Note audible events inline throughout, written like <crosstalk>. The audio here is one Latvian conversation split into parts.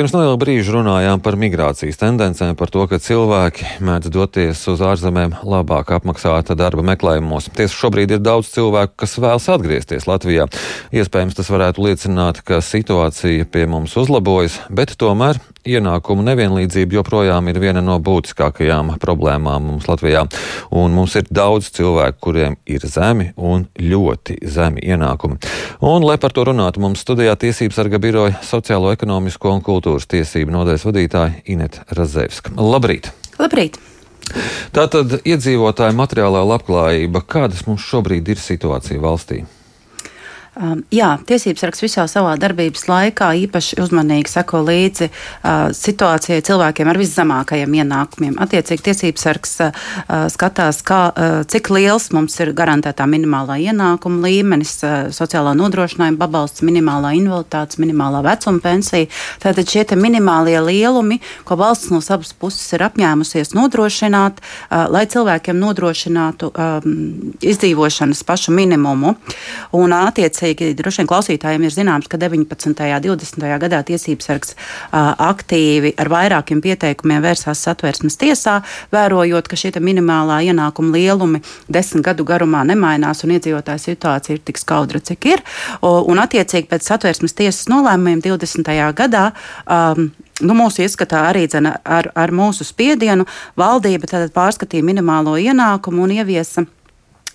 Pirms neliela brīža runājām par migrācijas tendencēm, par to, ka cilvēki mēdz doties uz ārzemēm labāk apmaksāta darba meklējumos. Tiesa šobrīd ir daudz cilvēku, kas vēlas atgriezties Latvijā. Iespējams, tas varētu liecināt, ka situācija pie mums uzlabojas, bet tomēr ienākumu nevienlīdzība joprojām ir viena no būtiskākajām problēmām mums Latvijā. Un mums ir daudz cilvēku, kuriem ir zemi un ļoti zemi ienākumi. Un, lai par to runātu, mums studijā Tiesības sarga biroja sociālo ekonomisko un kultūras tiesību nodaļas vadītāja Ineta Razevska. Labrīt! Labrīt! Tātad iedzīvotāju materiālā labklājība, kādas mums šobrīd ir situācija valstī? Um, jā, tiesības sargs visā savā darbības laikā īpaši uzmanīgi seko līdzi uh, situācijai cilvēkiem ar viszemākajiem ienākumiem. Attiecīgi, tiesības sargs uh, skatās, kā, uh, cik liels mums ir garantētā minimālā ienākuma līmenis, uh, sociālā nodrošinājuma pabalsts, minimālā invaliditātes, minimālā vecuma pensija. Tātad šie minimālie lielumi, ko valsts no savas puses ir apņēmusies nodrošināt, uh, lai cilvēkiem nodrošinātu um, izdzīvošanas pašu minimumu. Un, attiecīgi, attiecīgi droši vien klausītājiem ir zināms, ka 19. un 20. gadā tiesības sargs aktīvi ar vairākiem pieteikumiem vērsās satversmes tiesā, vērojot, ka šie minimālā ienākuma lielumi desmit gadu garumā nemainās un iedzīvotāja situācija ir tik skaudra, cik ir. Un attiecīgi pēc satversmes tiesas nolēmumiem 20. gadā. Um, Nu, mūsu ieskatā arī dzene, ar, ar mūsu spiedienu valdība pārskatīja minimālo ienākumu un ieviesa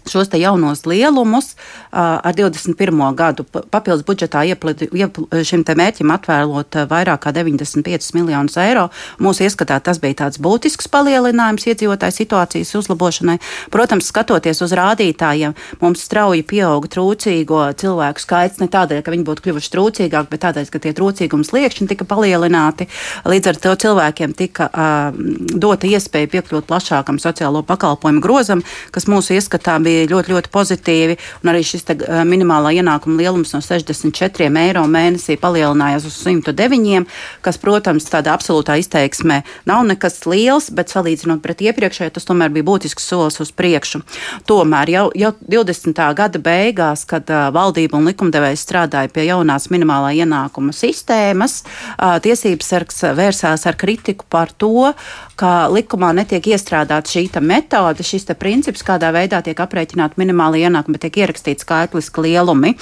šos jaunos lielumus ar 21. gadu papildus budžetā ieplidi, iepl, šim mērķim atvēlot vairāk kā 95 miljonus eiro. Mūsu ieskatā tas bija tāds būtisks palielinājums iedzīvotāju situācijas uzlabošanai. Protams, skatoties uz rādītājiem, mums strauji pieauga trūcīgo cilvēku skaits ne tādēļ, ka viņi būtu kļuvuši trūcīgāki, bet tādēļ, ka tie trūcīgums liekšņi tika palielināti. Līdz ar to cilvēkiem tika uh, dota iespēja piekļūt plašākam sociālo pakalpojumu grozam, kas mūsu ieskatā bija ļoti, ļoti pozitīvi. Arī šis te, minimālā ienākuma lielums no 64 eiro mēnesī palielinājās uz 109, kas, protams, tādā absolūtā izteiksmē nav nekas liels, bet salīdzinot pret iepriekšējo, tas tomēr bija būtisks solis uz priekšu. Tomēr jau, jau 20. gada beigās, kad uh, valdība un likumdevējs strādāja pie jaunās minimālā ienākuma sistēmas, uh, tiesības sargs vērsās ar kritiku par to, ka likumā netiek iestrādāta šī metode, šis princips, kādā veidā tiek aprēķināta minimāla ienākuma, bet tiek ierakstīts skaitliski lielumi.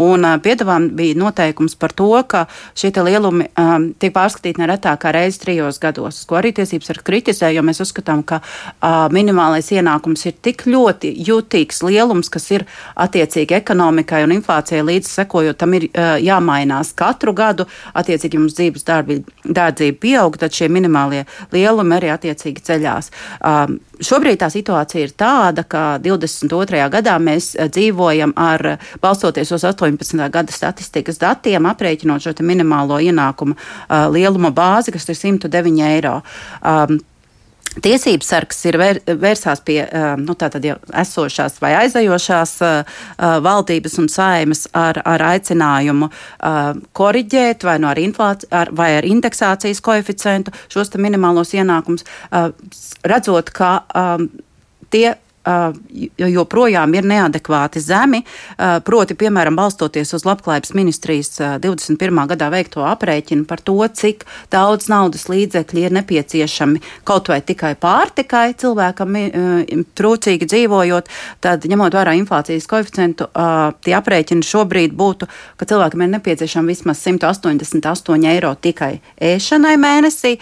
Un uh, piedāvājumā bija noteikums par to, ka šie lielumi um, tiek pārskatīti neretāk kā reizi trijos gados, ko arī tiesības ar kritizē, jo mēs uzskatām, ka uh, minimālais ienākums ir tik ļoti jutīgs lielums, kas ir attiecīgi ekonomikai un inflācijai līdz sekojot, tam ir uh, jāmainās katru gadu. Attiecīgi, ja mums dzīves dārdzība pieaug, tad šie minimālie lielumi arī attiecīgi ceļās. Um, šobrīd tā situācija ir tāda, ka 22. gadā mēs uh, dzīvojam ar, balstoties uz 18. gada statistikas datiem, aprēķinot šo minimālo ienākumu uh, lieluma bāzi, kas ir 109 eiro. Um, Tiesības sargs ir vēr, vērsās pie nu, jau esošās vai aizejošās valdības un saimas ar, ar aicinājumu koriģēt vai, no ar inflāci, ar, vai ar indeksācijas koeficientu šos minimālos ienākumus, redzot, ka tie joprojām ir neadekvāti zemi. Proti, piemēram, balstoties uz Labklājības ministrijas 21. gadā veikto aprēķinu par to, cik daudz naudas līdzekļu ir nepieciešami kaut vai tikai pārtikai cilvēkam trūcīgi dzīvojot, tad ņemot vērā inflācijas koeficientu, tie aprēķini šobrīd būtu, ka cilvēkam ir nepieciešami vismaz 188 eiro tikai ēšanai mēnesī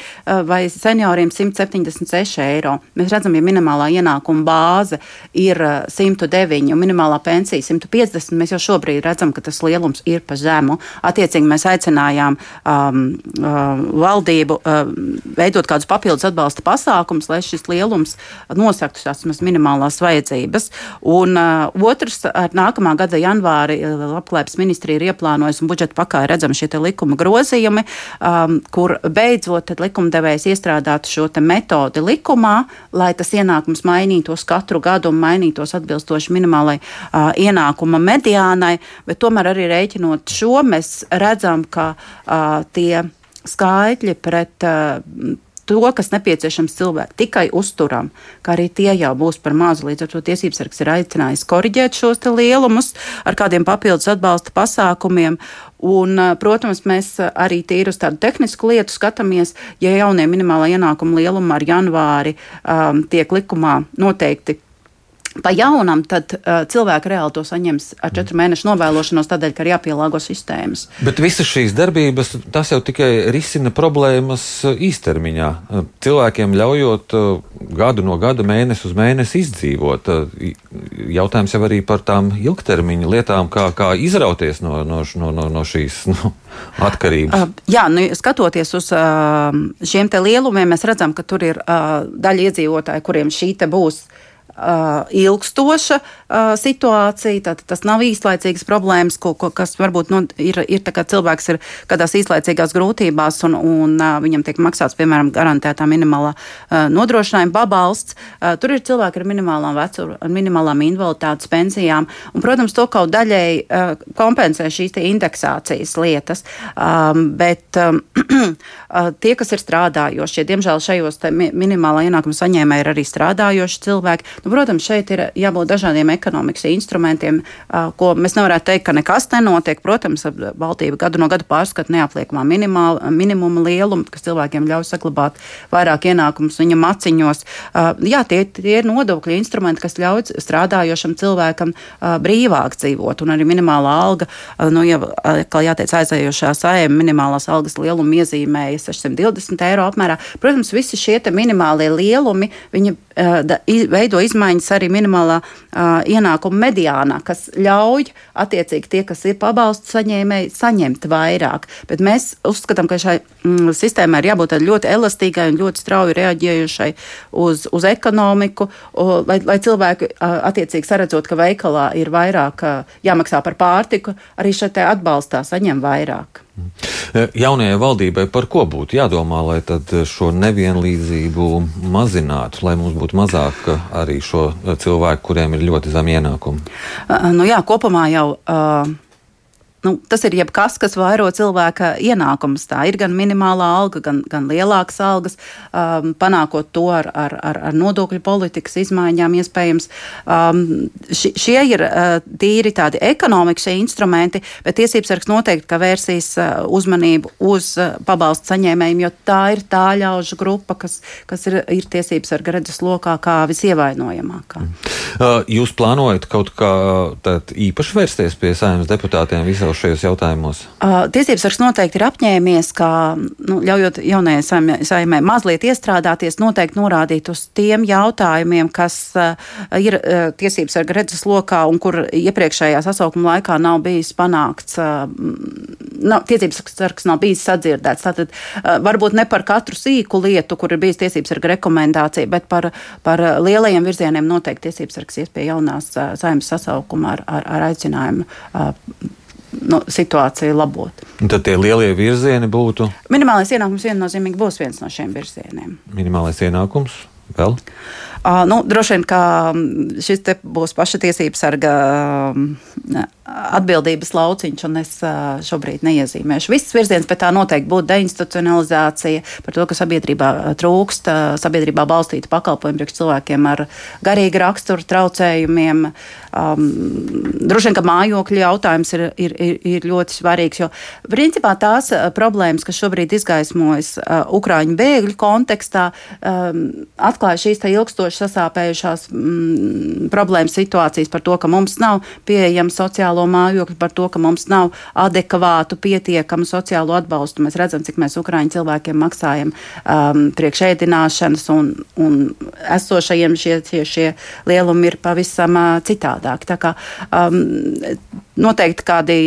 vai senioriem 176 eiro. Mēs redzam, ja minimālā ienākuma bāze bāze ir 109 un minimālā pensija 150, mēs jau šobrīd redzam, ka tas lielums ir pa zemu. Attiecīgi mēs aicinājām um, uh, valdību uh, veidot kādus papildus atbalsta pasākumus, lai šis lielums nosaktu tās minimālās vajadzības. Un uh, otrs, ar nākamā gada janvāri uh, Labklājības ministrija ir ieplānojusi un budžeta pakā redzam šie likuma grozījumi, um, kur beidzot likumdevējs iestrādātu šo metodi likumā, lai tas ienākums mainītos katru katru gadu un mainītos atbilstoši minimālai uh, ienākuma mediānai, bet tomēr arī rēķinot šo, mēs redzam, ka uh, tie skaitļi pret uh, to, kas nepieciešams cilvēkam, tikai uzturam, kā arī tie jau būs par mazu. Līdz ar to tiesības sargs ir aicinājis korģēt šos lielumus ar kādiem papildus atbalsta pasākumiem. Un, protams, mēs arī tīri uz tādu tehnisku lietu skatāmies, ja jaunie minimālā ienākuma lieluma ar janvāri um, tiek likumā noteikti pa jaunam, tad uh, cilvēki reāli to saņems ar četru mēnešu novēlošanos, tādēļ, ka ir jāpielāgo sistēmas. Bet visas šīs darbības, tas jau tikai risina problēmas īstermiņā. Cilvēkiem ļaujot gadu no gada, mēnesi uz mēnesi izdzīvot. Jautājums jau arī par tām ilgtermiņa lietām, kā, kā izrauties no, no, no, no, no šīs <laughs> nu, atkarības. Uh, jā, nu, skatoties uz uh, šiem lielumiem, mēs redzam, ka tur ir uh, daļa iedzīvotāji, kuriem šī būs ilgstoša uh, situācija. Tad, tas nav īslaicīgas problēmas, ko, ko, kas varbūt nu, ir, ir tā, ka cilvēks ir kādās īslaicīgās grūtībās un, un uh, viņam tiek maksāts, piemēram, garantētā minimālā uh, nodrošinājuma pabalsts. Tur ir cilvēki ar minimālām, vecu, ar minimālām invaliditātes pensijām. Un, protams, to kaut daļēji kompensē šīs indeksācijas lietas. Um, bet um, <clears throat> tie, kas ir strādājošie, diemžēl šajos minimālā ienākuma saņēmēji ir arī strādājoši cilvēki. Nu, protams, šeit ir jābūt dažādiem ekonomikas instrumentiem, ko mēs nevarētu teikt, ka nekas nenotiek. Protams, valdība gadu no gada pārskata neapliekamā minimuma lielumu, kas cilvēkiem ļauj saglabāt vairāk ienākumus viņa maciņos. Jā, tie, tie ir nodokļu instrumenti, kas ļauj strādājošam cilvēkam brīvāk dzīvot, un arī minimālā alga, nu, ja, kā jāteic, aizējošā saima minimālās algas lielumu iezīmēja 620 eiro apmērā. Protams, visi šie minimālie lielumi, viņi veido izmaiņas arī minimālā uh, ienākuma mediānā, kas ļauj attiecīgi tie, kas ir pabalstu saņēmēji, saņemt vairāk. Bet mēs uzskatām, ka šai mm, sistēmai ir jābūt ļoti elastīgai un ļoti strauji reaģējušai uz, uz ekonomiku, o, lai, lai cilvēki uh, attiecīgi saredzot, ka veikalā ir vairāk uh, jāmaksā par pārtiku, arī šeit atbalstā saņem vairāk. Eh, jaunajai valdībai par ko būtu jādomā, lai šo nevienlīdzību mazinātu, lai mums būtu mazāk arī šo cilvēku, kuriem ir ļoti zem ienākumi? Nu jā, kopumā jau. Uh nu, tas ir jebkas, kas vairo cilvēka ienākumus. Tā ir gan minimālā alga, gan, gan lielākas algas, um, panākot to ar, ar, ar, ar nodokļu politikas izmaiņām. Iespējams, um, ši, šie ir uh, tīri tādi ekonomikas instrumenti, bet tiesības sargs noteikti vērsīs uh, uzmanību uz uh, pabalstu saņēmējiem, jo tā ir tā ļaužu grupa, kas, kas ir, ir tiesības sarga redzes lokā kā visievainojamākā. Uh, jūs plānojat kaut kā īpaši vērsties pie saimnes deputātiem visā jau šajos jautājumos? Uh, tiesības sargs noteikti ir apņēmies, ka nu, ļaujot jaunajai saimē, saimē mazliet iestrādāties, noteikti norādīt uz tiem jautājumiem, kas uh, ir uh, tiesības sarga redzes lokā un kur iepriekšējā sasaukuma laikā nav bijis panākts. Uh, nav, tiesības sargs nav bijis sadzirdēts. Tātad varbūt ne par katru sīku lietu, kur ir bijis tiesības sarga rekomendācija, bet par, par lielajiem virzieniem noteikti tiesības sargs ies pie jaunās saimnes sasaukuma ar, ar, ar aicinājumu nu, situāciju labot. Un tad tie lielie virzieni būtu? Minimālais ienākums viennozīmīgi būs viens no šiem virzieniem. Minimālais ienākums vēl? Uh, nu, droši vien, ka šis būs paša tiesības sarga uh, atbildības lauciņš, un es šobrīd neiezīmēšu visas virzienas, bet tā noteikti būtu deinstitucionalizācija par to, ka sabiedrībā trūkst sabiedrībā balstīta pakalpojuma priekš cilvēkiem ar garīgu raksturu traucējumiem. Um, droši vien, ka mājokļu jautājums ir, ir, ir, ir ļoti svarīgs, jo principā tās problēmas, kas šobrīd izgaismojas uh, Ukrāņu bēgļu kontekstā, um, atklāja šīs ilgstoši sasāpējušās mm, problēmas situācijas par to, ka mums nav pieejama sociālo mājokļu, par to, ka mums nav adekvātu, pietiekamu sociālo atbalstu. Mēs redzam, cik mēs Ukrāņu cilvēkiem maksājam um, priekšēdināšanas, un, un esošajiem šie, šie, šie lielumi ir pavisam uh, citādāki. Tā kā um, noteikti kādi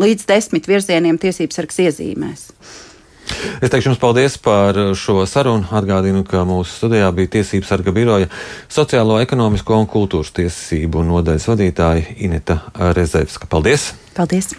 līdz desmit virzieniem tiesības sargs iezīmēs. Es teikšu jums paldies par šo sarunu. Atgādinu, ka mūsu studijā bija Tiesības sarga biroja sociālo, ekonomisko un kultūras tiesību nodaļas vadītāja Ineta Rezevska. Paldies! Paldies!